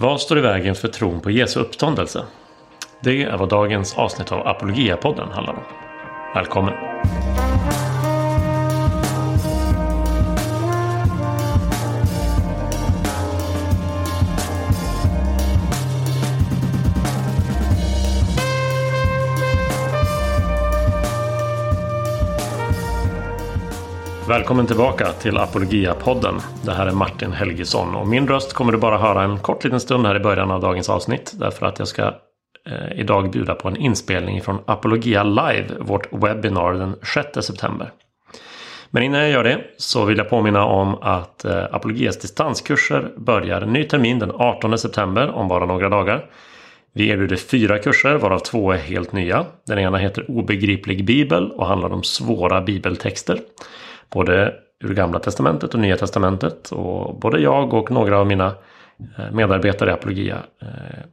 Vad står i vägen för tron på Jesu uppståndelse? Det är vad dagens avsnitt av Apologia-podden handlar om. Välkommen! Välkommen tillbaka till Apologia-podden. Det här är Martin Helgesson och min röst kommer du bara höra en kort liten stund här i början av dagens avsnitt. Därför att jag ska eh, idag bjuda på en inspelning från Apologia Live, vårt webbinar den 6 september. Men innan jag gör det så vill jag påminna om att eh, Apologias distanskurser börjar ny termin den 18 september om bara några dagar. Vi erbjuder fyra kurser varav två är helt nya. Den ena heter Obegriplig bibel och handlar om svåra bibeltexter både ur Gamla Testamentet och Nya Testamentet. Och både jag och några av mina eh, medarbetare i Apologia eh,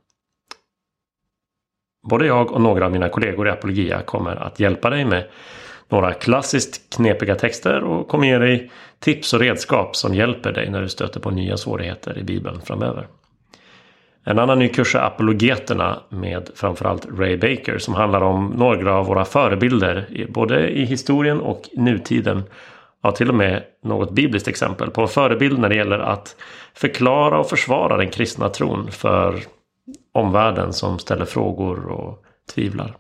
Både jag och några av mina kollegor i Apologia kommer att hjälpa dig med några klassiskt knepiga texter och kommer ge dig tips och redskap som hjälper dig när du stöter på nya svårigheter i Bibeln framöver. En annan ny kurs är Apologeterna med framförallt Ray Baker som handlar om några av våra förebilder både i historien och nutiden ja, till och med något bibliskt exempel på en förebild när det gäller att förklara och försvara den kristna tron för omvärlden som ställer frågor och tvivlar.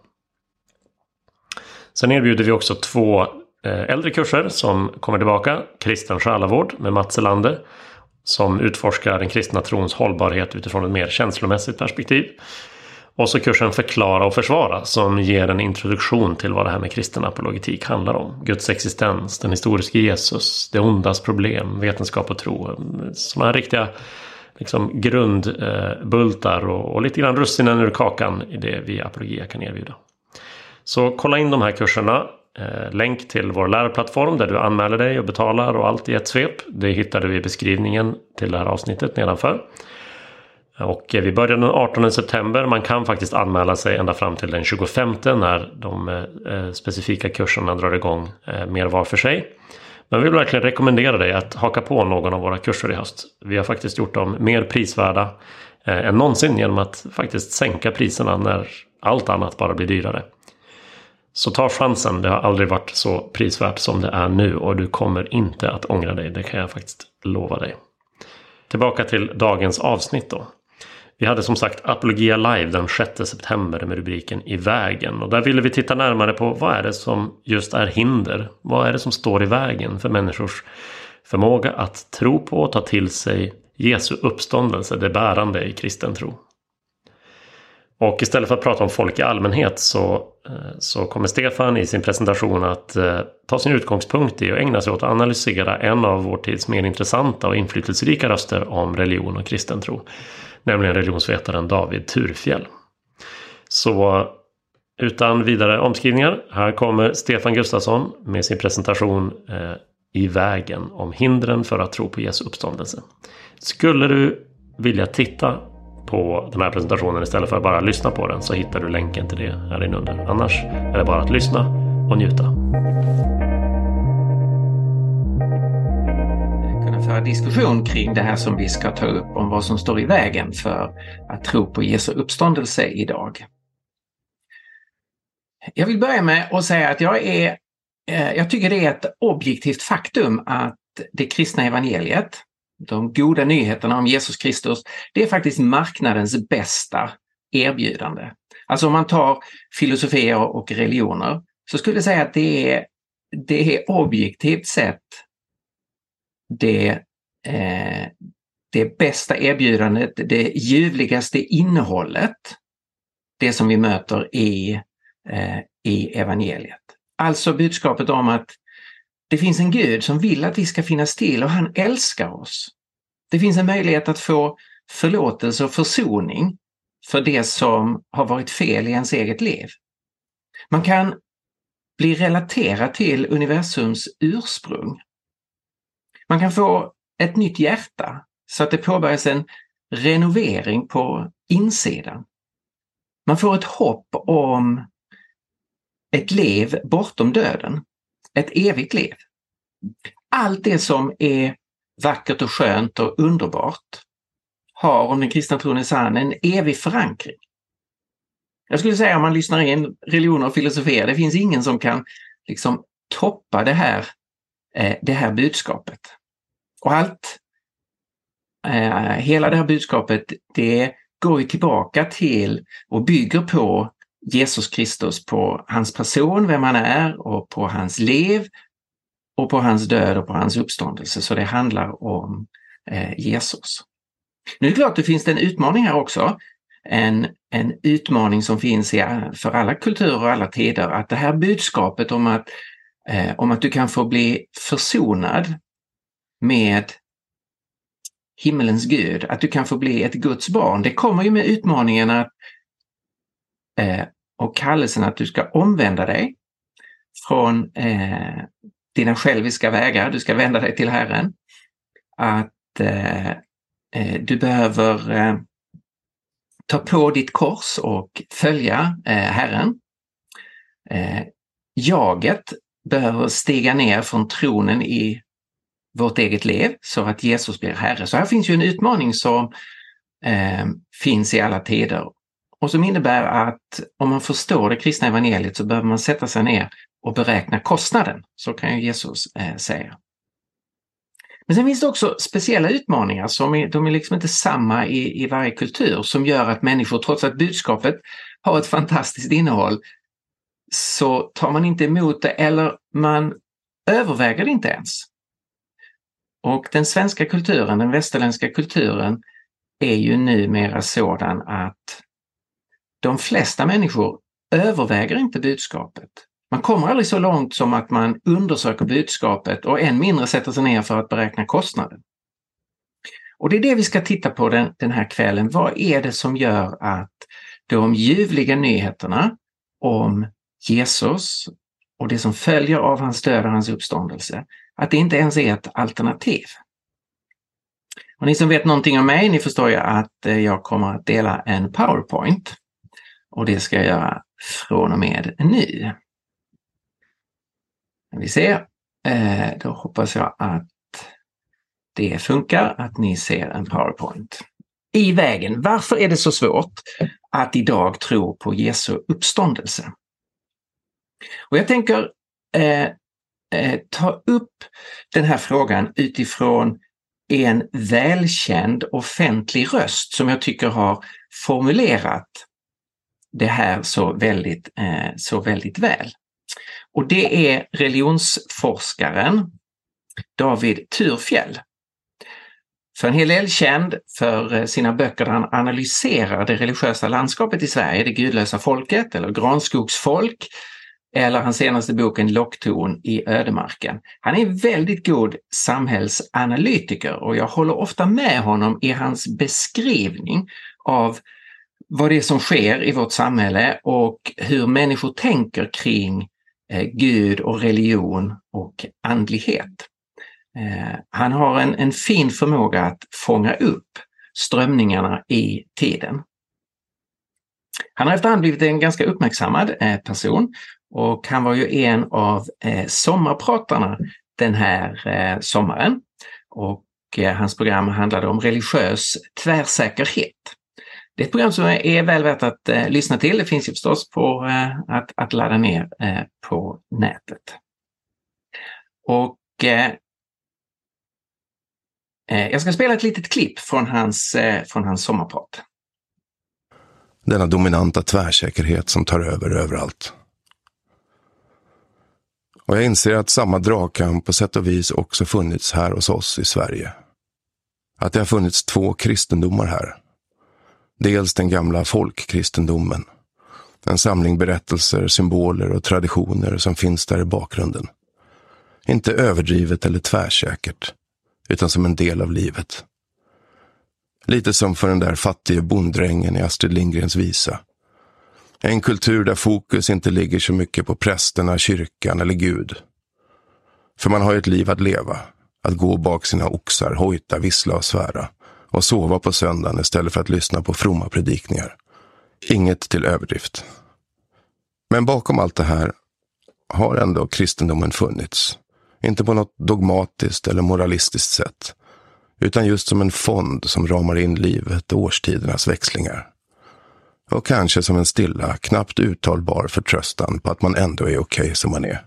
Sen erbjuder vi också två eh, äldre kurser som kommer tillbaka. Kristen själavård med Mats Elander som utforskar den kristna trons hållbarhet utifrån ett mer känslomässigt perspektiv. Och så kursen Förklara och försvara som ger en introduktion till vad det här med kristen apologetik handlar om. Guds existens, den historiska Jesus, det ondas problem, vetenskap och tro. Sådana här riktiga liksom, grundbultar och, och lite grann russinen ur kakan i det vi apologia kan erbjuda. Så kolla in de här kurserna. Eh, länk till vår lärarplattform där du anmäler dig och betalar och allt i ett svep. Det hittar du i beskrivningen till det här avsnittet nedanför. Och eh, vi börjar den 18 september. Man kan faktiskt anmäla sig ända fram till den 25 när de eh, eh, specifika kurserna drar igång mer var för sig. Men vi vill verkligen rekommendera dig att haka på någon av våra kurser i höst. Vi har faktiskt gjort dem mer prisvärda än någonsin genom att faktiskt sänka priserna när allt annat bara blir dyrare. Så ta chansen, det har aldrig varit så prisvärt som det är nu och du kommer inte att ångra dig, det kan jag faktiskt lova dig. Tillbaka till dagens avsnitt då. Vi hade som sagt Apologia Live den 6 september med rubriken I vägen. Och där ville vi titta närmare på vad är det som just är hinder? Vad är det som står i vägen för människors förmåga att tro på och ta till sig Jesu uppståndelse, det bärande i kristen tro. Och istället för att prata om folk i allmänhet så, eh, så kommer Stefan i sin presentation att eh, ta sin utgångspunkt i och ägna sig åt att analysera en av vår tids mer intressanta och inflytelserika röster om religion och kristen tro nämligen religionsvetaren David Turfjell. Så utan vidare omskrivningar, här kommer Stefan Gustafsson med sin presentation eh, i vägen om hindren för att tro på Jesu uppståndelse. Skulle du vilja titta på den här presentationen istället för att bara lyssna på den så hittar du länken till det här inunder. Annars är det bara att lyssna och njuta. Föra diskussion kring det här som vi ska ta upp om vad som står i vägen för att tro på Jesu uppståndelse idag. Jag vill börja med att säga att jag, är, eh, jag tycker det är ett objektivt faktum att det kristna evangeliet, de goda nyheterna om Jesus Kristus, det är faktiskt marknadens bästa erbjudande. Alltså om man tar filosofier och religioner så skulle jag säga att det är, det är objektivt sett det, eh, det bästa erbjudandet, det ljuvligaste innehållet, det som vi möter i, eh, i evangeliet. Alltså budskapet om att det finns en Gud som vill att vi ska finnas till och han älskar oss. Det finns en möjlighet att få förlåtelse och försoning för det som har varit fel i ens eget liv. Man kan bli relaterad till universums ursprung. Man kan få ett nytt hjärta så att det påbörjas en renovering på insidan. Man får ett hopp om ett liv bortom döden, ett evigt liv. Allt det som är vackert och skönt och underbart har, om den kristna tron är sann, en evig förankring. Jag skulle säga om man lyssnar in religioner och filosofier, det finns ingen som kan liksom toppa det här, Eh, det här budskapet. Och allt, eh, hela det här budskapet, det går ju tillbaka till och bygger på Jesus Kristus, på hans person, vem han är och på hans liv och på hans död och på hans uppståndelse. Så det handlar om eh, Jesus. Nu är det klart att det finns en utmaning här också. En, en utmaning som finns i, för alla kulturer och alla tider, att det här budskapet om att, eh, om att du kan få bli försonad med himmelens Gud, att du kan få bli ett Guds barn. Det kommer ju med utmaningen att, eh, och kallelsen att du ska omvända dig från eh, dina själviska vägar, du ska vända dig till Herren. Att eh, eh du behöver eh, ta på ditt kors och följa eh, Herren. Eh, jaget behöver stiga ner från tronen i vårt eget liv så att Jesus blir Herre. Så här finns ju en utmaning som eh, finns i alla tider och som innebär att om man förstår det kristna evangeliet så behöver man sätta sig ner och beräkna kostnaden. Så kan ju Jesus eh, säga. Men sen finns det också speciella utmaningar som är, de är liksom inte samma i, i varje kultur som gör att människor, trots att budskapet har ett fantastiskt innehåll, så tar man inte emot det eller man överväger det inte ens. Och den svenska kulturen, den västerländska kulturen, är ju numera sådan att de flesta människor överväger inte budskapet. Man kommer aldrig så långt som att man undersöker budskapet och än mindre sätter sig ner för att beräkna kostnaden. Och det är det vi ska titta på den, den här kvällen. Vad är det som gör att de ljuvliga nyheterna om Jesus och det som följer av hans död och hans uppståndelse att det inte ens är ett alternativ. Och ni som vet någonting om mig, ni förstår ju att eh, jag kommer att dela en PowerPoint. Och det ska jag göra från och med nu. Vi ser, eh, då hoppas jag att det funkar, att ni ser en PowerPoint. I vägen, varför är det så svårt att idag tro på Jesu uppståndelse? Och jag tänker eh, eh, ta upp den här frågan utifrån en välkänd offentlig röst som jag tycker har formulerat det här så väldigt, eh, så väldigt väl. Och det är religionsforskaren David Thurfjell. För en hel del känd för eh, sina böcker där han analyserar det religiösa landskapet i Sverige, det gudlösa folket eller granskogsfolk, eller hans senaste bok En lockton i ödemarken. Han är en väldigt god samhällsanalytiker och jag håller ofta med honom i hans beskrivning av vad det är som sker i vårt samhälle och hur människor tänker kring eh, Gud och religion och andlighet. Eh, han har en, en fin förmåga att fånga upp strömningarna i tiden. Han har efterhand blivit en ganska uppmärksammad eh, person och han var ju en av eh, sommarpratarna den här eh, sommaren. Och eh, hans program handlade om religiös tvärsäkerhet. Det är ett program som är väl värt att eh, lyssna till. Det finns ju förstås på, eh, att, att ladda ner eh, på nätet. Och eh, jag ska spela ett litet klipp från hans, från hans sommarprat. Denna dominanta tvärsäkerhet som tar över överallt. Och jag inser att samma dragkamp på sätt och vis också funnits här hos oss i Sverige. Att det har funnits två kristendomar här. Dels den gamla folkkristendomen. En samling berättelser, symboler och traditioner som finns där i bakgrunden. Inte överdrivet eller tvärsäkert, utan som en del av livet. Lite som för den där fattige bonddrängen i Astrid Lindgrens visa. En kultur där fokus inte ligger så mycket på prästerna, kyrkan eller Gud. För man har ju ett liv att leva. Att gå bak sina oxar, hojta, vissla och svära. Och sova på söndagen istället för att lyssna på fromma predikningar. Inget till överdrift. Men bakom allt det här har ändå kristendomen funnits. Inte på något dogmatiskt eller moralistiskt sätt. utan just som en fond som ramar in livet och årstidernas växlingar. Och kanske som en stilla, knappt uttalbar förtröstan på att man ändå är okej okay som man är.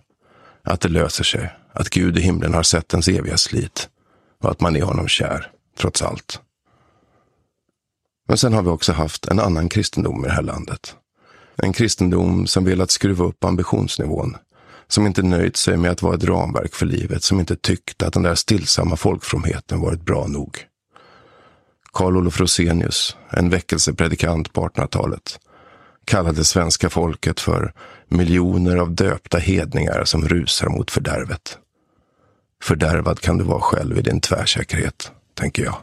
Att det löser sig, att Gud i himlen har sett ens eviga slit och att man är honom kär, trots allt. Men sen har vi också haft en annan kristendom i det här landet. En kristendom som velat skruva upp ambitionsnivån. Som inte nöjt sig med att vara ett ramverk för livet, som inte tyckte att den där stillsamma folkfromheten varit bra nog. Karl Olof Rosenius, en väckelsepredikant på 1800-talet, kallade svenska folket för miljoner av döpta hedningar som rusar mot fördärvet. Fördärvad kan du vara själv i din tvärsäkerhet, tänker jag.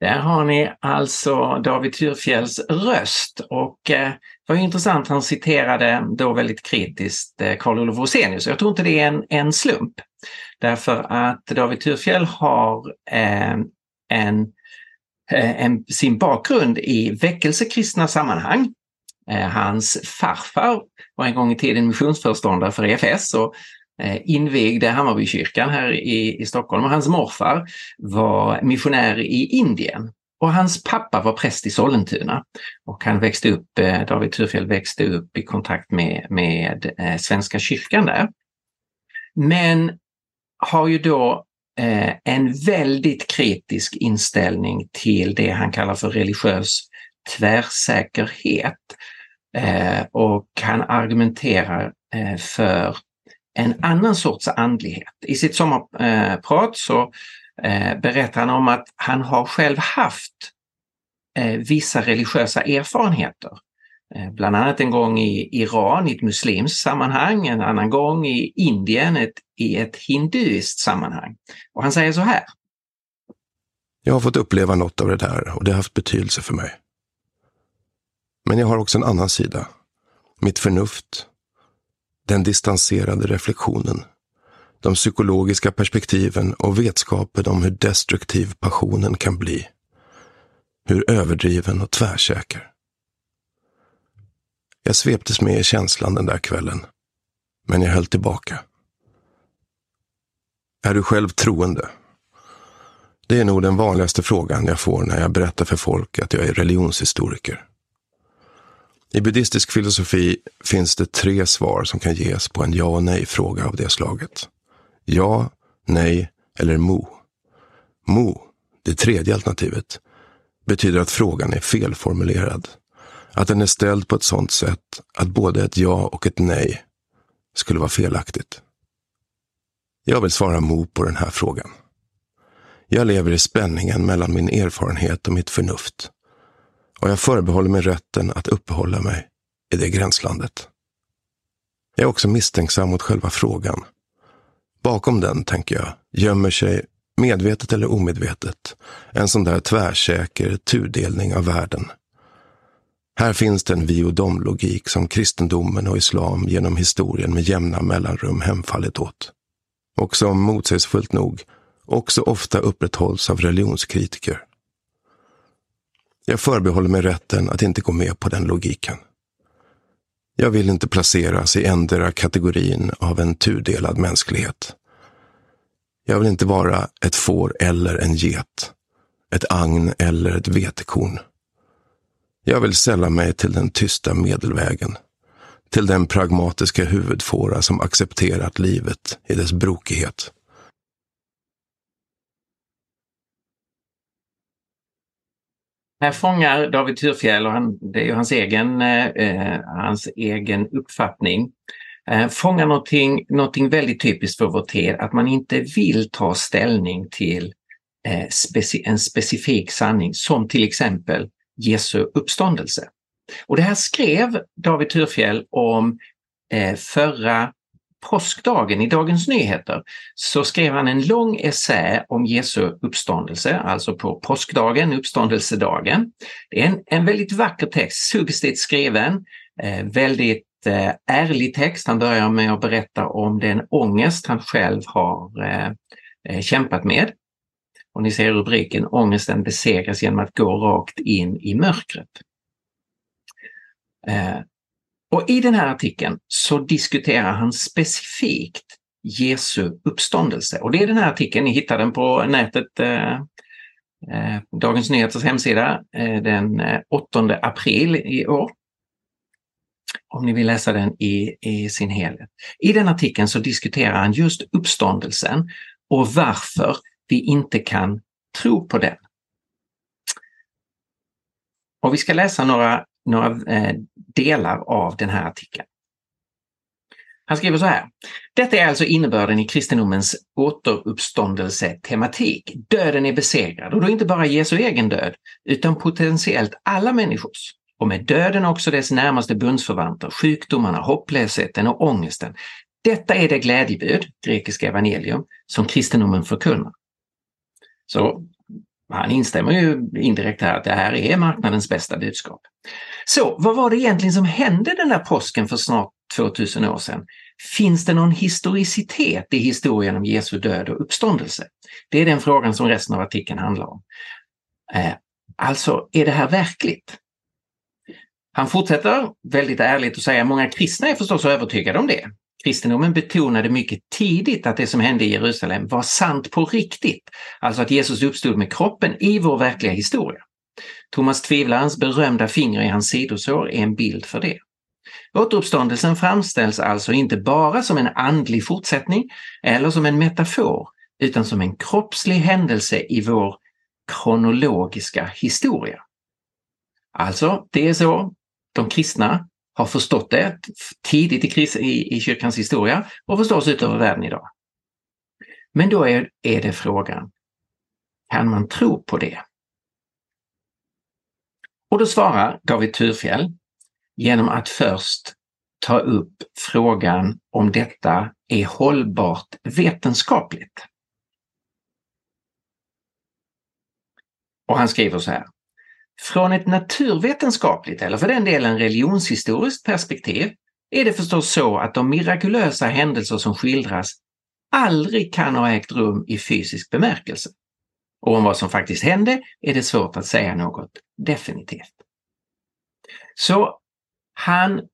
Där har ni alltså David Thyrfjells röst och eh, det var intressant, han citerade då väldigt kritiskt eh, Karl Olof Rosenius. Jag tror inte det är en, en slump. Därför att David Thyrfjell har eh, en, eh, en, sin bakgrund i väckelsekristna sammanhang. Eh, hans farfar var en gång i tiden missionsföreståndare för EFS och Eh, invigde Hammarbykyrkan här i, i Stockholm och hans morfar var missionär i Indien. Och hans pappa var präst i Sollentuna. Och han växte upp, eh, David Thurfjell växte upp i kontakt med, med eh, Svenska kyrkan där. Men har ju då eh, en väldigt kritisk inställning till det han kallar för religiös tvärsäkerhet. Eh, och han argumenterar eh, för en annan sorts andlighet. I sitt sommarprat så eh, berättar han om att han har själv haft eh, vissa religiösa erfarenheter. Eh, bland annat en gång i Iran i ett muslimskt sammanhang, en annan gång i Indien ett, i ett hinduiskt sammanhang. Och han säger så här. Jag har fått uppleva något av det där och det har haft betydelse för mig. Men jag har också en annan sida. Mitt förnuft, den distanserade reflektionen, de psykologiska perspektiven och vetskapen om hur destruktiv passionen kan bli. Hur överdriven och tvärsäker. Jag sveptes med i känslan den där kvällen, men jag höll tillbaka. Är du själv troende? Det är nog den vanligaste frågan jag får när jag berättar för folk att jag är religionshistoriker. I buddhistisk filosofi finns det tre svar som kan ges på en ja och nej-fråga av det slaget. Ja, nej eller mo. Mo, det tredje alternativet, betyder att frågan är felformulerad. Att den är ställd på ett sådant sätt att både ett ja och ett nej skulle vara felaktigt. Jag vill svara mo på den här frågan. Jag lever i spänningen mellan min erfarenhet och mitt förnuft och jag förbehåller mig rätten att uppehålla mig i det gränslandet. Jag är också misstänksam mot själva frågan. Bakom den, tänker jag, gömmer sig, medvetet eller omedvetet, en sån där tvärsäker tudelning av världen. Här finns den vi och dom-logik som kristendomen och islam genom historien med jämna mellanrum hemfallit åt. Och som motsägelsefullt nog också ofta upprätthålls av religionskritiker. Jag förbehåller mig rätten att inte gå med på den logiken. Jag vill inte placeras i ändera kategorin av en tudelad mänsklighet. Jag vill inte vara ett får eller en get, ett agn eller ett vetekorn. Jag vill sälla mig till den tysta medelvägen, till den pragmatiska huvudfåra som accepterat livet i dess brokighet. Här fångar David Thyrfjell, och han, det är ju hans egen, eh, eh, hans egen uppfattning, eh, fångar någonting, någonting väldigt typiskt för vår tid, att man inte vill ta ställning till eh, speci en specifik sanning som till exempel Jesu uppståndelse. Och det här skrev David Thurfjell om eh, förra påskdagen i Dagens Nyheter så skrev han en lång essä om Jesu uppståndelse, alltså på påskdagen, uppståndelsedagen. Det är en, en väldigt vacker text, suggestivt skriven, eh, väldigt eh, ärlig text. Han börjar med att berätta om den ångest han själv har eh, eh kämpat med. Och ni ser rubriken Ångesten besegras genom att gå rakt in i mörkret. Eh, och i den här artikeln så diskuterar han specifikt Jesu uppståndelse. Och det är den här artikeln, ni hittar den på nätet, eh, eh Dagens Nyheters hemsida, eh, den eh, 8 april i år. Om ni vill läsa den i, i sin helhet. I den artikeln så diskuterar han just uppståndelsen och varför vi inte kan tro på den. Och vi ska läsa några, några eh, delar av den här artikeln. Han skriver så här. Detta är alltså innebörden i kristendomens återuppståndelse-tematik. Döden är besegrad och då inte bara Jesu egen död utan potentiellt alla människors. Och med döden också dess närmaste bundsförvanter, sjukdomarna, hopplösheten och ångesten. Detta är det glädjebud, grekiska evangelium, som kristendomen förkunnar. Så han instämmer ju indirekt här att det här är marknadens bästa budskap. Så vad var det egentligen som hände den där påsken för snart 2000 år sedan? Finns det någon historicitet i historien om Jesu död och uppståndelse? Det är den frågan som resten av artikeln handlar om. Eh, alltså, är det här verkligt? Han fortsätter väldigt ärligt att säga att många kristna är förstås övertygade om det. Kristendomen betonade mycket tidigt att det som hände i Jerusalem var sant på riktigt, alltså att Jesus uppstod med kroppen i vår verkliga historia. Thomas Tvivlarens berömda finger i hans sidosår är en bild för det. Återuppståndelsen framställs alltså inte bara som en andlig fortsättning eller som en metafor, utan som en kroppslig händelse i vår kronologiska historia. Alltså, det är så de kristna har förstått det tidigt i, kris, i, i kyrkans historia och förstås utöver världen idag. Men då är, är det frågan, kan man tro på det? Och då svarar David Thurfjell genom att först ta upp frågan om detta är hållbart vetenskapligt. Och han skriver så här. Från ett naturvetenskapligt eller för den delen religionshistoriskt perspektiv är det förstås så att de mirakulösa händelser som skildras aldrig kan ha ägt rum i fysisk bemärkelse. Och om vad som faktiskt hände är det svårt att säga något definitivt. Så han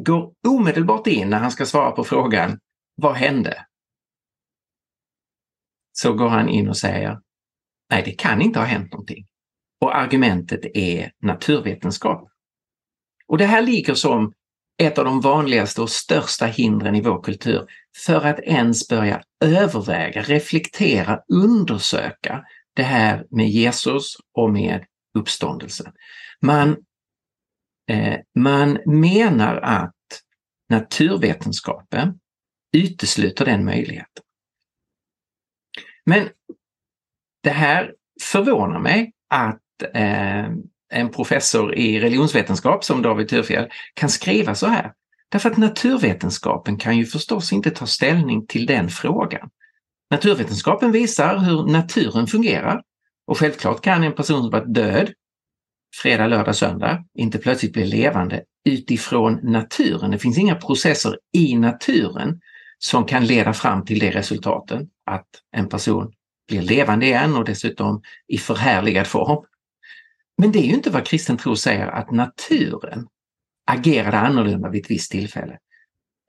går omedelbart in när han ska svara på frågan Vad hände? Så går han in och säger Nej, det kan inte ha hänt någonting. Och argumentet är naturvetenskap. Och det här ligger som ett av de vanligaste och största hindren i vår kultur för att ens börja överväga, reflektera, undersöka det här med Jesus och med uppståndelsen. Man, eh, man menar att naturvetenskapen utesluter den möjligheten. Men det här förvånar mig att eh, en professor i religionsvetenskap som David Thurfjell kan skriva så här. Därför att naturvetenskapen kan ju förstås inte ta ställning till den frågan. Naturvetenskapen visar hur naturen fungerar och självklart kan en person som varit död fredag, lördag, söndag inte plötsligt bli levande utifrån naturen. Det finns inga processer i naturen som kan leda fram till det resultaten att en person blir levande igen och dessutom i förhärligad form. Men det är ju inte vad kristen tro säger att naturen agerade annorlunda vid ett visst tillfälle.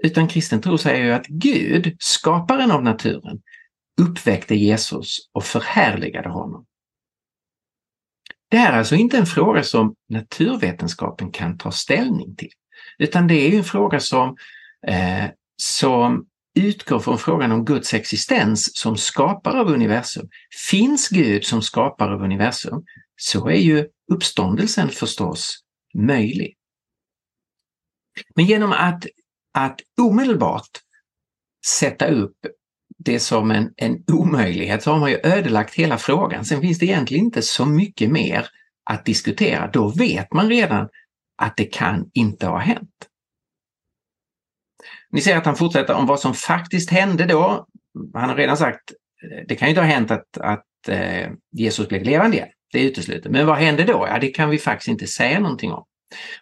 Utan kristen tro säger ju att Gud, skaparen av naturen, uppväckte Jesus och förhärligade honom. Det är alltså inte en fråga som naturvetenskapen kan ta ställning till, utan det är ju en fråga som, eh, som utgår från frågan om Guds existens som skapare av universum. Finns Gud som skapare av universum så är ju uppståndelsen förstås möjlig. Men genom att, att omedelbart sätta upp det som en, en omöjlighet så har man ju ödelagt hela frågan. Sen finns det egentligen inte så mycket mer att diskutera. Då vet man redan att det kan inte ha hänt. Ni ser att han fortsätter om vad som faktiskt hände då. Han har redan sagt, det kan ju inte ha hänt att, att eh, Jesus blev levande igen. Det är uteslutet. Men vad hände då? Ja, det kan vi faktiskt inte säga någonting om.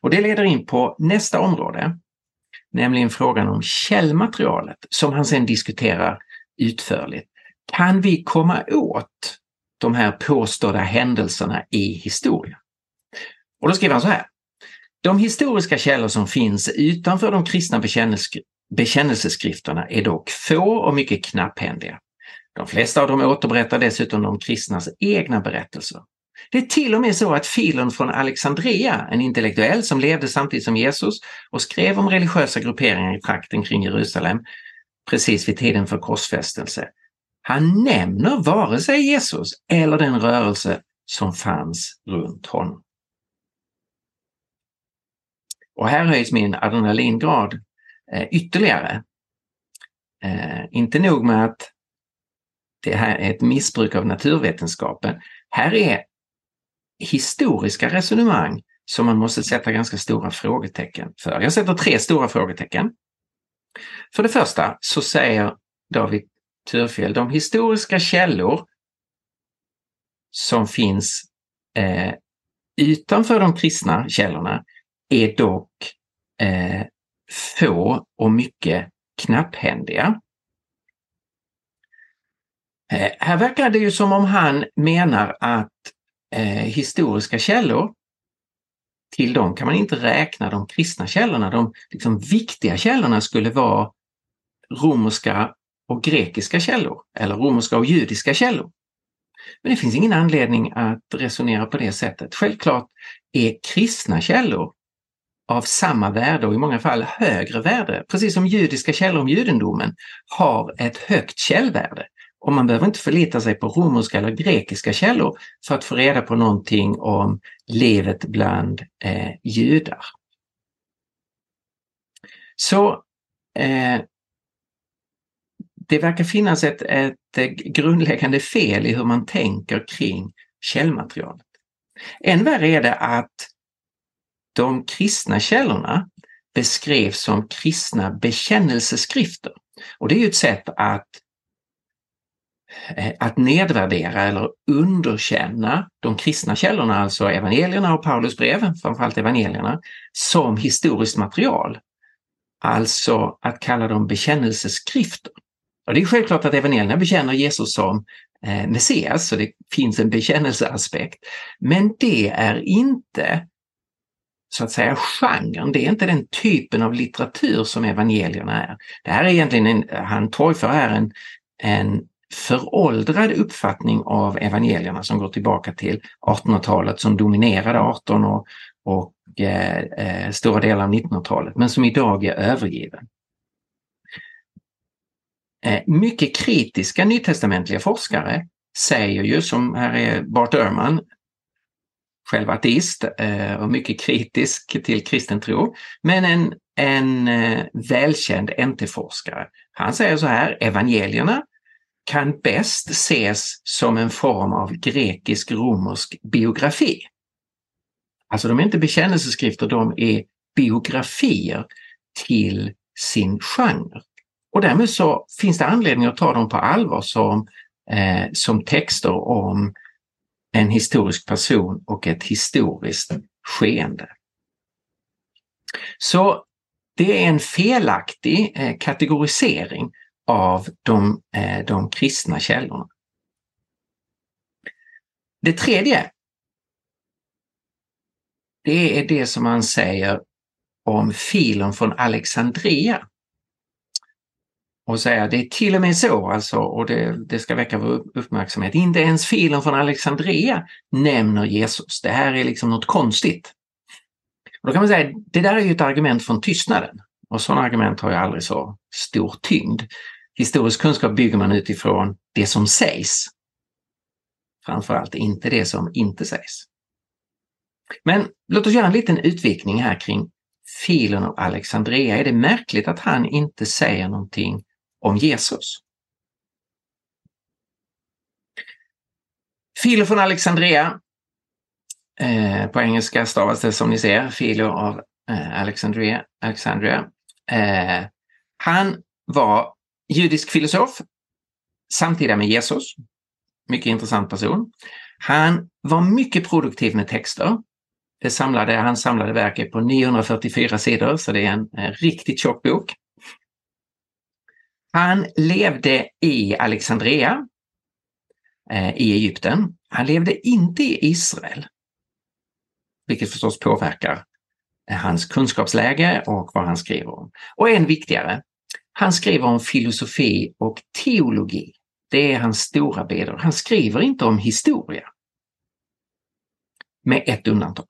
Och det leder in på nästa område, nämligen frågan om källmaterialet som han sedan diskuterar utförligt. Kan vi komma åt de här påstådda händelserna i historien? Och då skriver han så här. De historiska källor som finns utanför de kristna bekännelseskrifterna är dock få och mycket knapphändiga. De flesta av dem återberättar dessutom de kristnas egna berättelser. Det är till och med så att Filon från Alexandria, en intellektuell som levde samtidigt som Jesus och skrev om religiösa grupperingar i trakten kring Jerusalem precis vid tiden för korsfästelse, han nämner vare sig Jesus eller den rörelse som fanns runt honom. Och här höjs min adrenalingrad eh, ytterligare. Eh, inte nog med att det här är ett missbruk av naturvetenskapen. Här är historiska resonemang som man måste sätta ganska stora frågetecken för. Jag sätter tre stora frågetecken. För det första så säger David Thurfjell, de historiska källor som finns eh, utanför de kristna källorna är dock eh, få och mycket knapphändiga. Eh, här verkar det ju som om han menar att eh, historiska källor, till dem kan man inte räkna de kristna källorna. De liksom, viktiga källorna skulle vara romerska och grekiska källor eller romerska och judiska källor. Men det finns ingen anledning att resonera på det sättet. Självklart är kristna källor av samma värde och i många fall högre värde, precis som judiska källor om judendomen har ett högt källvärde. Och man behöver inte förlita sig på romerska eller grekiska källor för att få reda på någonting om livet bland eh, judar. Så eh, det verkar finnas ett, ett eh, grundläggande fel i hur man tänker kring källmaterialet. Än värre är det att de kristna källorna beskrevs som kristna bekännelseskrifter. Och det är ju ett sätt att, Eh, att nedvärdera eller underkänna de kristna källorna, alltså evangelierna och Paulus brev, framförallt evangelierna, som historiskt material. Alltså att kalla dem bekännelseskrifter. Och det är självklart att evangelierna bekänner Jesus som eh, Messias, så det finns en bekännelseaspekt. Men det är inte så att säga genren, det är inte den typen av litteratur som evangelierna är. Det här är egentligen, en, han torgför här en, en föråldrad uppfattning av evangelierna som går tillbaka till 1800-talet som dominerade 18 och, och eh, eh, stora delar av 1900-talet men som idag är övergiven. Eh, mycket kritiska nytestamentliga forskare säger ju, som här är Bart Ehrman, själv ateist eh, och mycket kritisk till kristen tro, men en, en eh, välkänd NT-forskare. Han säger så här, evangelierna kan bäst ses som en form av grekisk-romersk biografi. Alltså de är inte bekännelseskrifter, de är biografier till sin genre. Och därmed så finns det anledning att ta dem på allvar som, eh, som texter om en historisk person och ett historiskt skeende. Så det är en felaktig eh, kategorisering av de, eh, de kristna källorna. Det tredje, det är det som man säger om filen från Alexandria och säga det är till och med så, alltså, och det, det ska väcka vår uppmärksamhet, inte ens filen från Alexandria nämner Jesus. Det här är liksom något konstigt. Och då kan man säga, det där är ju ett argument från tystnaden. Och sådana argument har ju aldrig så stor tyngd. Historisk kunskap bygger man utifrån det som sägs. Framförallt inte det som inte sägs. Men låt oss göra en liten utvikning här kring Filon av Alexandria. Är det märkligt att han inte säger någonting om Jesus. Filo från Alexandria. Eh, på engelska stavas det som ni ser, Filo av eh, Alexandria. Alexandria. Eh, han var judisk filosof, samtida med Jesus. Mycket intressant person. Han var mycket produktiv med texter. Det samlade, han samlade verket på 944 sidor, så det är en, en riktigt tjock bok. Han levde i Alexandria eh, i Egypten. Han levde inte i Israel. Vilket förstås påverkar hans kunskapsläge och vad han skriver om. Och än viktigare, han skriver om filosofi och teologi. Det är hans stora bedor. Han skriver inte om historia. Med ett undantag.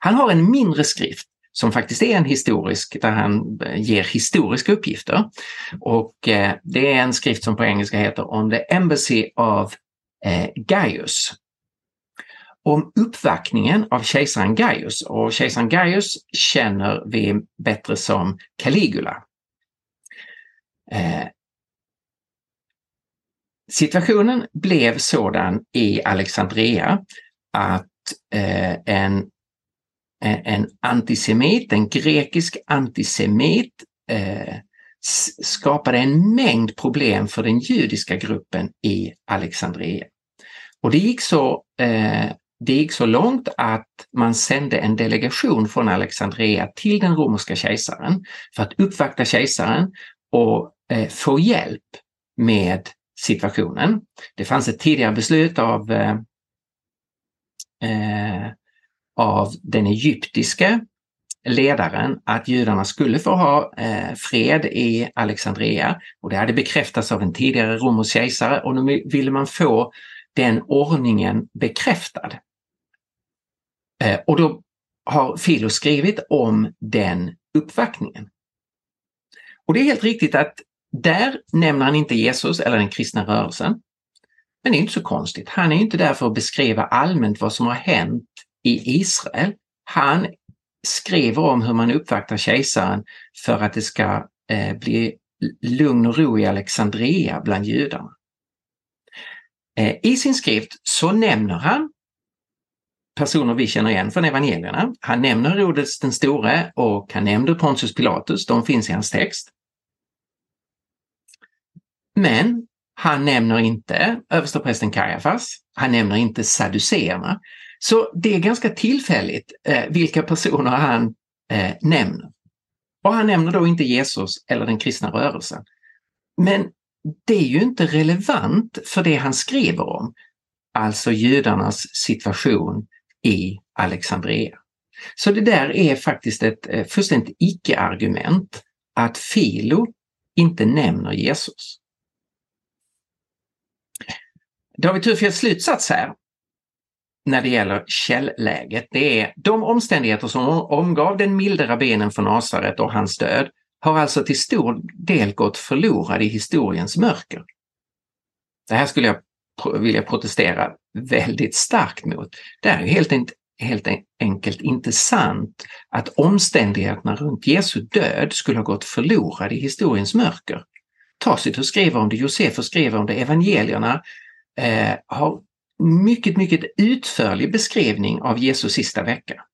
Han har en mindre skrift som faktiskt är en historisk, där han eh, ger historiska uppgifter. Och eh, det är en skrift som på engelska heter On the Embassy of eh, Gaius. Om uppvaktningen av kejsaren Gaius och kejsaren Gaius känner vi bättre som Caligula. Eh, situationen blev sådan i Alexandria att eh, en eh, en antisemit, en grekisk antisemit eh, skapade en mängd problem för den judiska gruppen i Alexandria. Och det gick så, eh, det gick så långt att man sände en delegation från Alexandria till den romerska kejsaren för att uppvakta kejsaren och eh, få hjälp med situationen. Det fanns ett tidigare beslut av eh, eh, av den egyptiske ledaren att judarna skulle få ha eh, fred i Alexandria och det hade bekräftats av en tidigare romersk kejsare och nu ville man få den ordningen bekräftad. Eh, och då har Filo skrivit om den uppvaktningen. Och det är helt riktigt att där nämner han inte Jesus eller den kristna rörelsen. Men det är inte så konstigt. Han är inte där för att beskriva allmänt vad som har hänt i Israel. Han skriver om hur man uppvaktar kejsaren för att det ska eh, bli lugn och ro i Alexandria bland judarna. Eh, I sin skrift så nämner han personer vi känner igen från evangelierna. Han nämner Herodes den store och han nämner Pontius Pilatus, de finns i hans text. Men han nämner inte översteprästen Kajafas, han nämner inte saduceerna, så det är ganska tillfälligt eh, vilka personer han eh, nämner. Och han nämner då inte Jesus eller den kristna rörelsen. Men det är ju inte relevant för det han skriver om, alltså judarnas situation i Alexandria. Så det där är faktiskt ett eh, fullständigt icke-argument att Filo inte nämner Jesus. David Turfjells slutsats här när det gäller källläget, det är de omständigheter som omgav den milde rabbinen från Nasaret och hans död har alltså till stor del gått förlorade i historiens mörker. Det här skulle jag vilja protestera väldigt starkt mot. Det är helt, helt enkelt inte sant att omständigheterna runt Jesu död skulle ha gått förlorade i historiens mörker. Tacitus skriver om det, Josefus skriver om det, evangelierna eh, har mycket, mycket utförlig beskrivning av Jesu sista vecka.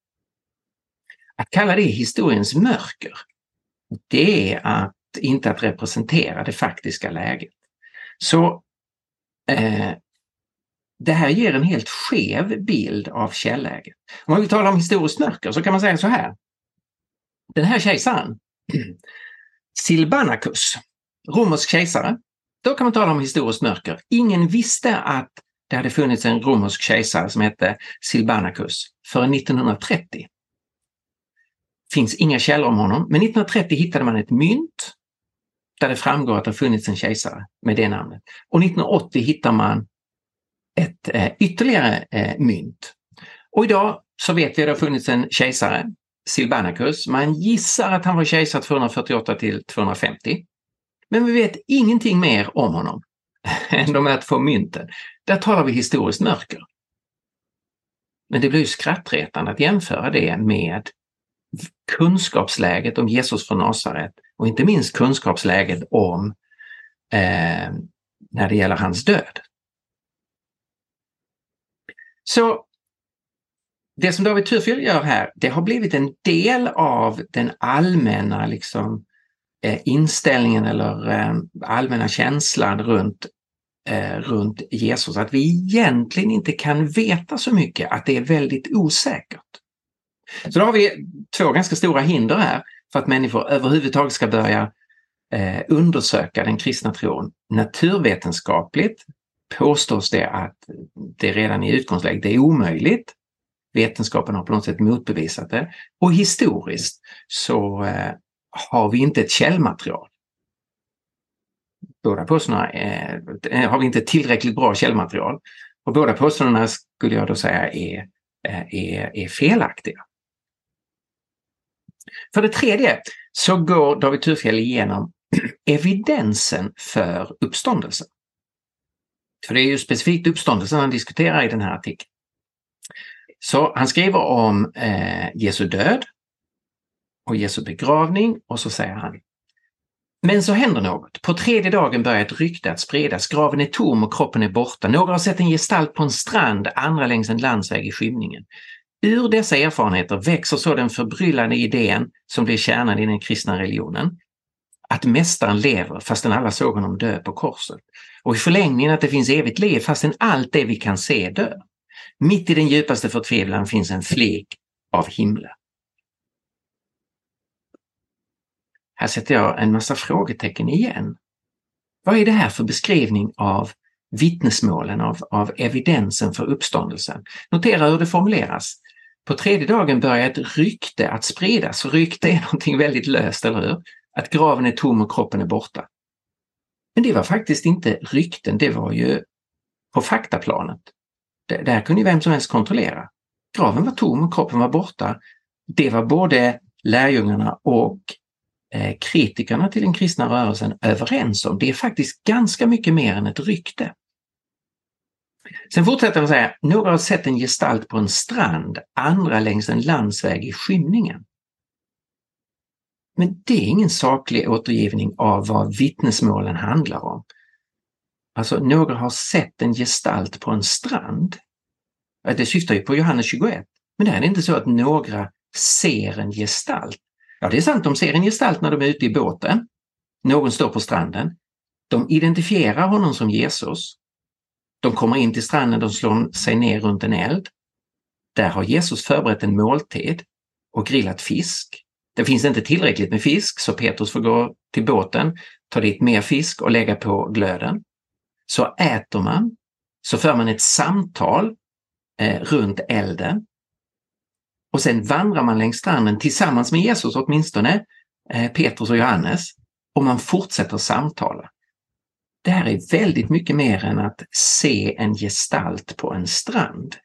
Att kalla det historiens mörker, det är att inte att representera det faktiska läget. Så eh, det här ger en helt skev bild av källäget. Om man vill tala om historiskt mörker så kan man säga så här. Den här kejsaren, Silbanacus, romersk kejsare, då kan man tala om historiskt mörker. Ingen visste att det hade funnits en romersk kejsare som hette Silbanacus före 1930. finns inga källor om honom, men 1930 hittade man ett mynt där det framgår att det funnits en kejsare med det namnet. Och 1980 hittar man ett eh, ytterligare eh, mynt. Och idag så vet vi att det har funnits en kejsare, Silbanacus. Man gissar att han var kejsare 248 till 250. Men vi vet ingenting mer om honom än de här två mynten. Där talar vi historiskt mörker. Men det blir ju skrattretande att jämföra det med kunskapsläget om Jesus från Nasaret och inte minst kunskapsläget om eh, när det gäller hans död. Så det som David Turfield gör här, det har blivit en del av den allmänna liksom, eh, Eh, inställningen eller eh, allmänna känslan runt eh, runt Jesus, att vi egentligen inte kan veta så mycket, att det är väldigt osäkert. Så då har vi två ganska stora hinder här för att människor överhuvudtaget ska börja undersöka den kristna tron. Naturvetenskapligt påstås det att det redan i utgångsläget är omöjligt. Vetenskapen har på något sätt motbevisat det. Och historiskt så har vi inte ett källmaterial. båda påståendena eh, har vi inte tillräckligt bra källmaterial. Och båda påståendena skulle jag då säga är, eh, är, är felaktiga. För det tredje så går David Thurfjell igenom evidensen för uppståndelsen. För det är ju specifikt uppståndelsen han diskuterar i den här artikeln. Så han skriver om eh, Jesu död och Jesu begravning och så säger han men så händer något. På tredje dagen börjar ett rykte att spridas. Graven är tom och kroppen är borta. Några har sett en gestalt på en strand, andra längs en landsväg i skymningen. Ur dessa erfarenheter växer så den förbryllande idén som blir kärnan i den kristna religionen. Att Mästaren lever fastän alla såg honom dö på korset. Och i förlängningen att det finns evigt liv fastän allt det vi kan se dör. Mitt i den djupaste förtvivlan finns en flik av himlen. Här sätter jag en massa frågetecken igen. Vad är det här för beskrivning av vittnesmålen, av, av evidensen för uppståndelsen? Notera hur det formuleras. På tredje dagen börjar ett rykte att spridas. Rykte är någonting väldigt löst, eller hur? Att graven är tom och kroppen är borta. Men det var faktiskt inte rykten, det var ju på faktaplanet. Det, det här kunde ju vem som helst kontrollera. Graven var tom och kroppen var borta. Det var både lärjungarna och Eh, kritikerna till den kristna rörelsen överens om. Det är faktiskt ganska mycket mer än ett rykte. Sen fortsätter han säga, några har sett en gestalt på en strand, andra längs en landsväg i skymningen. Men det är ingen saklig återgivning av vad vittnesmålen handlar om. Alltså, några har sett en gestalt på en strand. Det syftar ju på Johannes 21. Men det är inte så att några ser en gestalt. Ja, det är sant, de ser en gestalt när de är ute i båten. Någon står på stranden. De identifierar honom som Jesus. De kommer in till stranden, de slår sig ner runt en eld. Där har Jesus förberett en måltid och grillat fisk. Det finns inte tillräckligt med fisk så Petrus får gå till båten, ta dit mer fisk och lägga på glöden. Så äter man, så för man ett samtal eh, runt elden och sen vandrar man längs stranden tillsammans med Jesus åtminstone, eh, Petrus och Johannes, och man fortsätter samtala. Det här är väldigt mycket mer än att se en gestalt på en strand.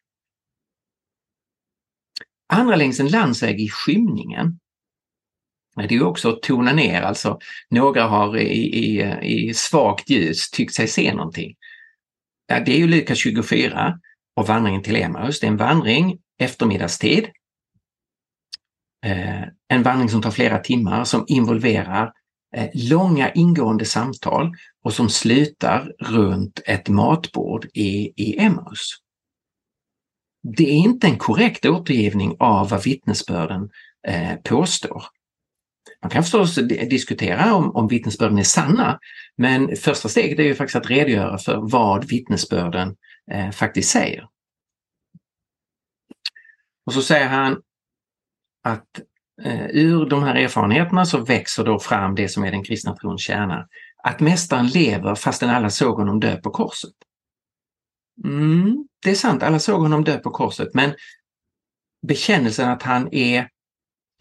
Andra längs en landsväg i skymningen. Det är också att tona ner, alltså några har i, i, i svagt ljus tyckt sig se någonting. Det är ju Lukas 24 och vandringen till Emmaus. Det är en vandring eftermiddagstid Eh, en vandring som tar flera timmar som involverar eh, långa ingående samtal och som slutar runt ett matbord i, i Emmaus. Det är inte en korrekt återgivning av vad vittnesbörden eh, påstår. Man kan förstås diskutera om, om vittnesbörden är sanna, men första steget är ju faktiskt att redogöra för vad vittnesbörden eh, faktiskt säger. Och så säger han att eh, ur de här erfarenheterna så växer då fram det som är den kristna trons kärna. Att Mästaren lever fastän alla såg honom dö på korset. Mm, det är sant, alla såg honom dö på korset, men bekännelsen att han är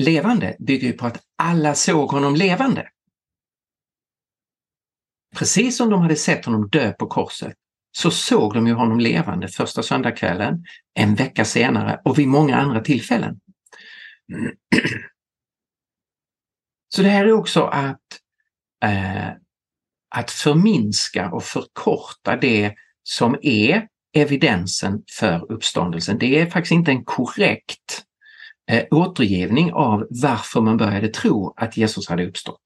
levande bygger ju på att alla såg honom levande. Precis som de hade sett honom dö på korset så såg de ju honom levande första söndagskvällen, en vecka senare och vid många andra tillfällen. Så det här är också att, eh, att förminska och förkorta det som är evidensen för uppståndelsen. Det är faktiskt inte en korrekt eh, återgivning av varför man började tro att Jesus hade uppstått.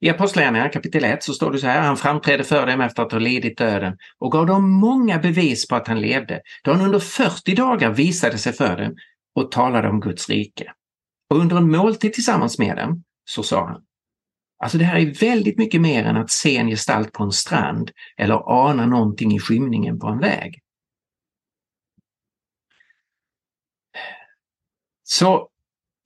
I Apostlagärningarna kapitel 1 så står det så här, han framträdde för dem efter att ha lidit döden och gav dem många bevis på att han levde, då han under 40 dagar visade sig för dem och talade om Guds rike. Och under en måltid tillsammans med dem så sa han, alltså det här är väldigt mycket mer än att se en gestalt på en strand eller ana någonting i skymningen på en väg. Så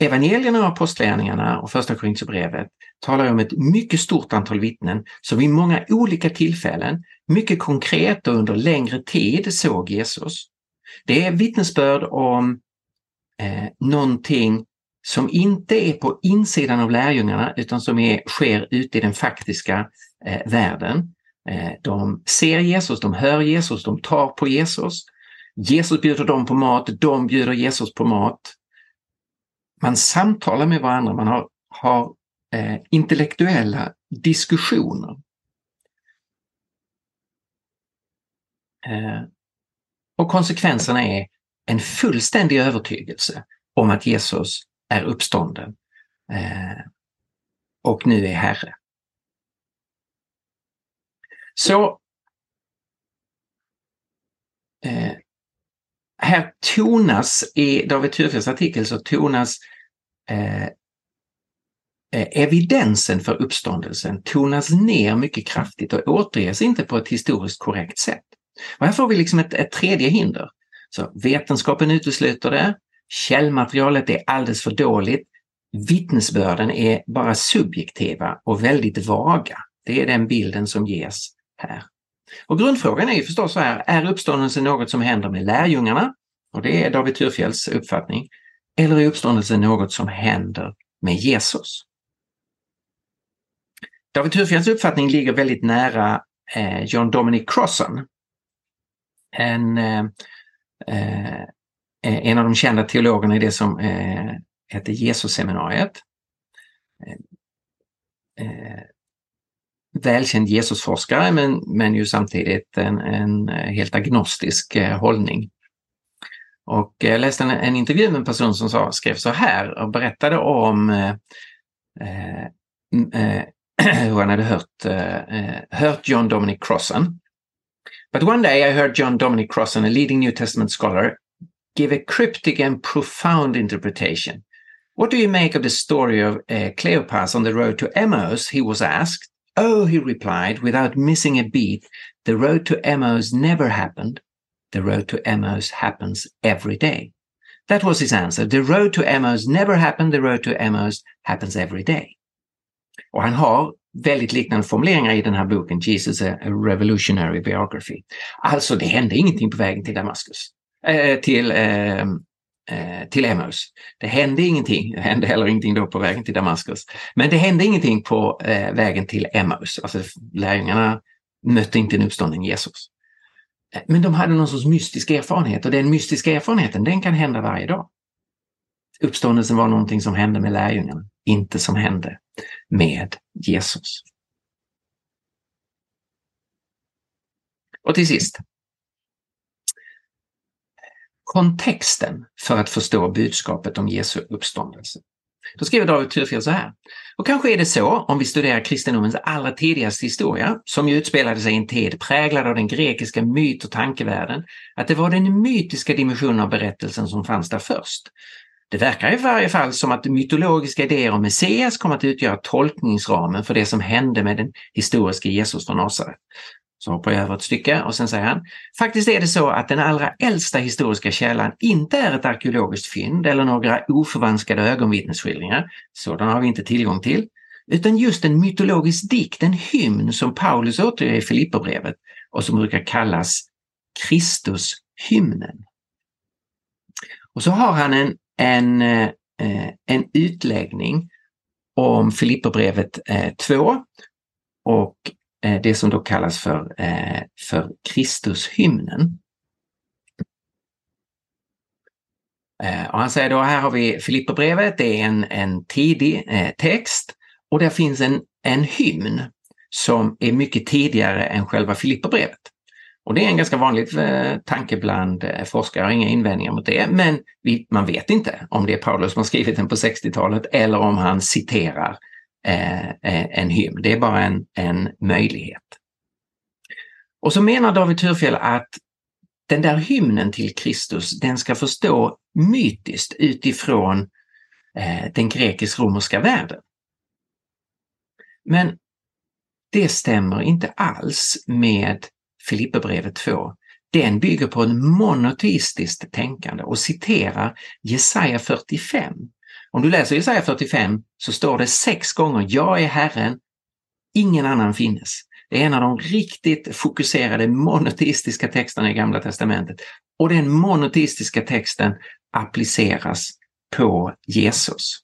evangelierna och apostlagärningarna och första Korinthierbrevet talar om ett mycket stort antal vittnen som vid många olika tillfällen, mycket konkret och under längre tid såg Jesus. Det är vittnesbörd om eh, någonting som inte är på insidan av lärjungarna utan som är, sker ute i den faktiska eh, världen. Eh, de ser Jesus, de hör Jesus, de tar på Jesus. Jesus bjuder dem på mat, de bjuder Jesus på mat. Man samtalar med varandra, man har, har eh, intellektuella diskussioner. Eh, och konsekvenserna är en fullständig övertygelse om att Jesus är uppstånden eh, och nu är Herre. Så eh, här tonas, i David Thurfeldts artikel så tonas eh, eh, evidensen för uppståndelsen tonas ner mycket kraftigt och återges inte på ett historiskt korrekt sätt. Och här får vi liksom ett, ett tredje hinder. Så Vetenskapen utesluter det, källmaterialet är alldeles för dåligt, vittnesbörden är bara subjektiva och väldigt vaga. Det är den bilden som ges här. Och grundfrågan är ju förstås så här, är uppståndelsen något som händer med lärjungarna? Och det är David Thurfjells uppfattning. Eller är uppståndelsen något som händer med Jesus? David Thurfjells uppfattning ligger väldigt nära eh, John Dominic Crossan. En, eh, eh Eh, en av de kända teologerna i det som eh, hette Jesusseminariet. Eh, eh, välkänd Jesusforskare men, men ju samtidigt en, en eh, helt agnostisk eh, hållning. Och eh, jag läste en, en intervju med en person som sa, skrev så här och berättade om eh, eh, hur han hade hört, eh, hört John Dominic Crossan. But one day I heard John Dominic Crossan, a leading New Testament scholar, give a cryptic and profound interpretation. What do you make of the story of uh, Cleopas on the road to Emmaus? He was asked. Oh, he replied, without missing a beat, the road to Emmaus never happened. The road to Emmaus happens every day. That was his answer. The road to Emmaus never happened. The road to Emmaus happens every day. Och han har väldigt liknande formuleringar i den här boken Jesus a Revolutionary Biography. Alltså, det hände ingenting på vägen till Damaskus. Eh, till, ehm, eh, till Emmaus. Det hände ingenting, det hände heller ingenting då på vägen till Damaskus. Men det hände ingenting på eh, vägen till Emmaus. Alltså lärjungarna mötte inte en uppstånden Jesus. Eh, men de hade någon sorts mystisk erfarenhet och den mystiska erfarenheten den kan hända varje dag. Uppståndelsen var någonting som hände med lärjungarna, inte som hände med Jesus. Och till sist, kontexten för att förstå budskapet om Jesu uppståndelse. Då skriver David Thurfjell så här. Och kanske är det så, om vi studerar kristendomens allra tidigaste historia, som ju utspelade sig i en tid präglad av den grekiska myt och tankevärlden, att det var den mytiska dimensionen av berättelsen som fanns där först. Det verkar i varje fall som att mytologiska idéer om Messias kom att utgöra tolkningsramen för det som hände med den historiska Jesus från Nasaret. Så hoppar jag över ett stycke och sen säger han, faktiskt är det så att den allra äldsta historiska källan inte är ett arkeologiskt fynd eller några oförvanskade ögonvittnesskildringar, sådana har vi inte tillgång till, utan just en mytologisk dikt, en hymn som Paulus återger i Filipperbrevet och som brukar kallas Kristushymnen. Och så har han en, en, eh, en utläggning om Filipperbrevet eh, 2 och Eh, det som då kallas för, eh, för Kristushymnen. Eh, och han säger då, här har vi Filipperbrevet, det är en, en tidig text och där finns en, en hymn som är mycket tidigare än själva Filipperbrevet. Och det är en ganska vanlig tanke bland forskare, jag har inga invändningar mot det, men vi, man vet inte om det är Paulus som har skrivit den på 60-talet eller om han citerar eh, Eh, eh, en hymn. Det är bara en, en möjlighet. Och så menar David Thurfjell att den där hymnen till Kristus, den ska förstå mytiskt utifrån eh, den grekisk-romerska världen. Men det stämmer inte alls med Filipperbrevet 2. Den bygger på en monoteistiskt tänkande och citerar Jesaja 45 om du läser Jesaja 45 så står det sex gånger Jag är Herren, ingen annan finnes. Det är en av de riktigt fokuserade monoteistiska texterna i Gamla Testamentet. Och den monoteistiska texten appliceras på Jesus.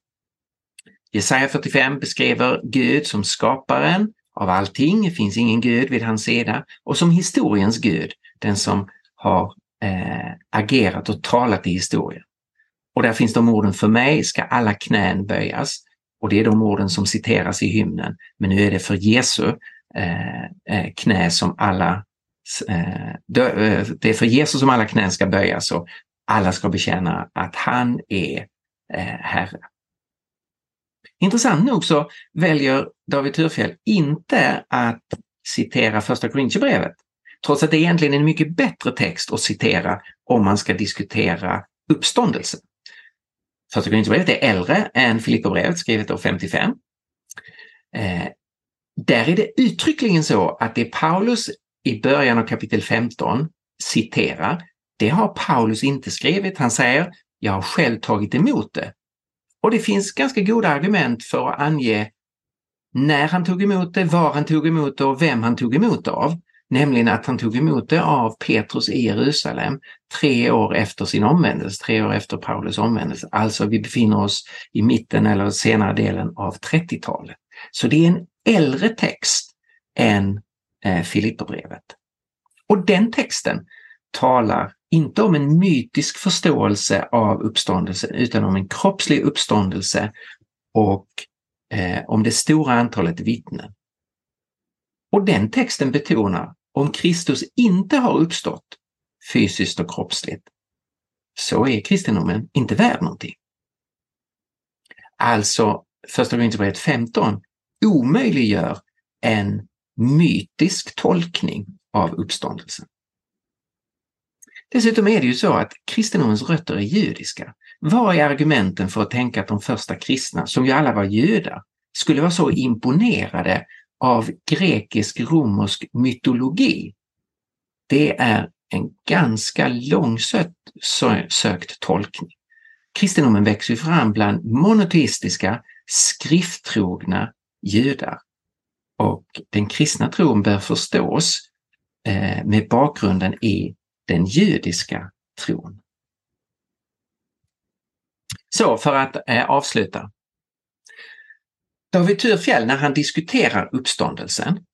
Jesaja 45 beskriver Gud som skaparen av allting, det finns ingen Gud vid hans sida och som historiens Gud, den som har eh, agerat och talat i historien. Och där finns de orden, för mig ska alla knän böjas. Och det är de orden som citeras i hymnen. Men nu är det för Jesu eh, eh knä som alla eh, eh, det är för Jesus som alla knän ska böjas och alla ska bekänna att han är eh, Herre. Intressant nog så väljer David Thurfjell inte att citera första Korintierbrevet, trots att det egentligen är en mycket bättre text att citera om man ska diskutera uppståndelsen. Första Korinthierbrevet är äldre än Filipperbrevet skrivet år 55. Eh, där är det uttryckligen så att det Paulus i början av kapitel 15 citerar, det har Paulus inte skrivit. Han säger, jag har själv tagit emot det. Och det finns ganska goda argument för att ange när han tog emot det, var han tog emot det och vem han tog emot det av. Nämligen att han tog emot det av Petrus i Jerusalem tre år efter sin omvändelse, tre år efter Paulus omvändelse. Alltså vi befinner oss i mitten eller senare delen av 30-talet. Så det är en äldre text än eh, Filipperbrevet. Och den texten talar inte om en mytisk förståelse av uppståndelsen utan om en kroppslig uppståndelse och eh, om det stora antalet vittnen. Och den texten betonar om Kristus inte har uppstått fysiskt och kroppsligt så är kristendomen inte värd någonting. Alltså, första Korinthierbrevet 15 omöjliggör en mytisk tolkning av uppståndelsen. Dessutom är det ju så att kristendomens rötter är judiska. Vad är argumenten för att tänka att de första kristna, som ju alla var judar, skulle vara så imponerade av grekisk-romersk mytologi? Det är en ganska långsökt tolkning. Kristendomen växer fram bland monoteistiska, skrifttrogna judar. Och den kristna tron bör förstås eh, med bakgrunden i den judiska tron. Så för att eh, avsluta. David Thurfjell, när han diskuterar uppståndelsen,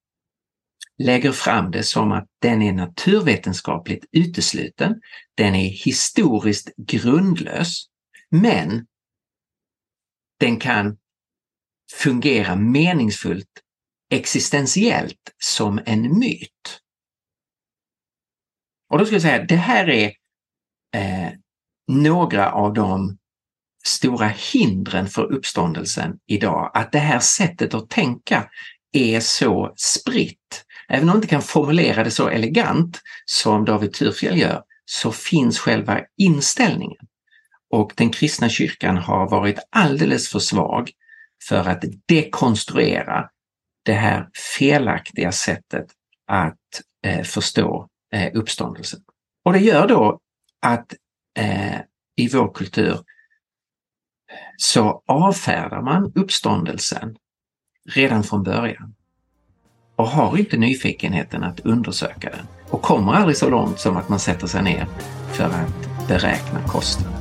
lägger fram det som att den är naturvetenskapligt utesluten, den är historiskt grundlös, men den kan fungera meningsfullt existentiellt som en myt. Och då ska jag säga att det här är eh, några av de stora hindren för uppståndelsen idag. Att det här sättet att tänka är så spritt. Även om man inte kan formulera det så elegant som David Thurfjell gör, så finns själva inställningen. Och den kristna kyrkan har varit alldeles för svag för att dekonstruera det här felaktiga sättet att eh, förstå eh, uppståndelsen. Och det gör då att eh, i vår kultur så avfärdar man uppståndelsen redan från början och har inte nyfikenheten att undersöka den och kommer aldrig så långt som att man sätter sig ner för att beräkna kostnaden.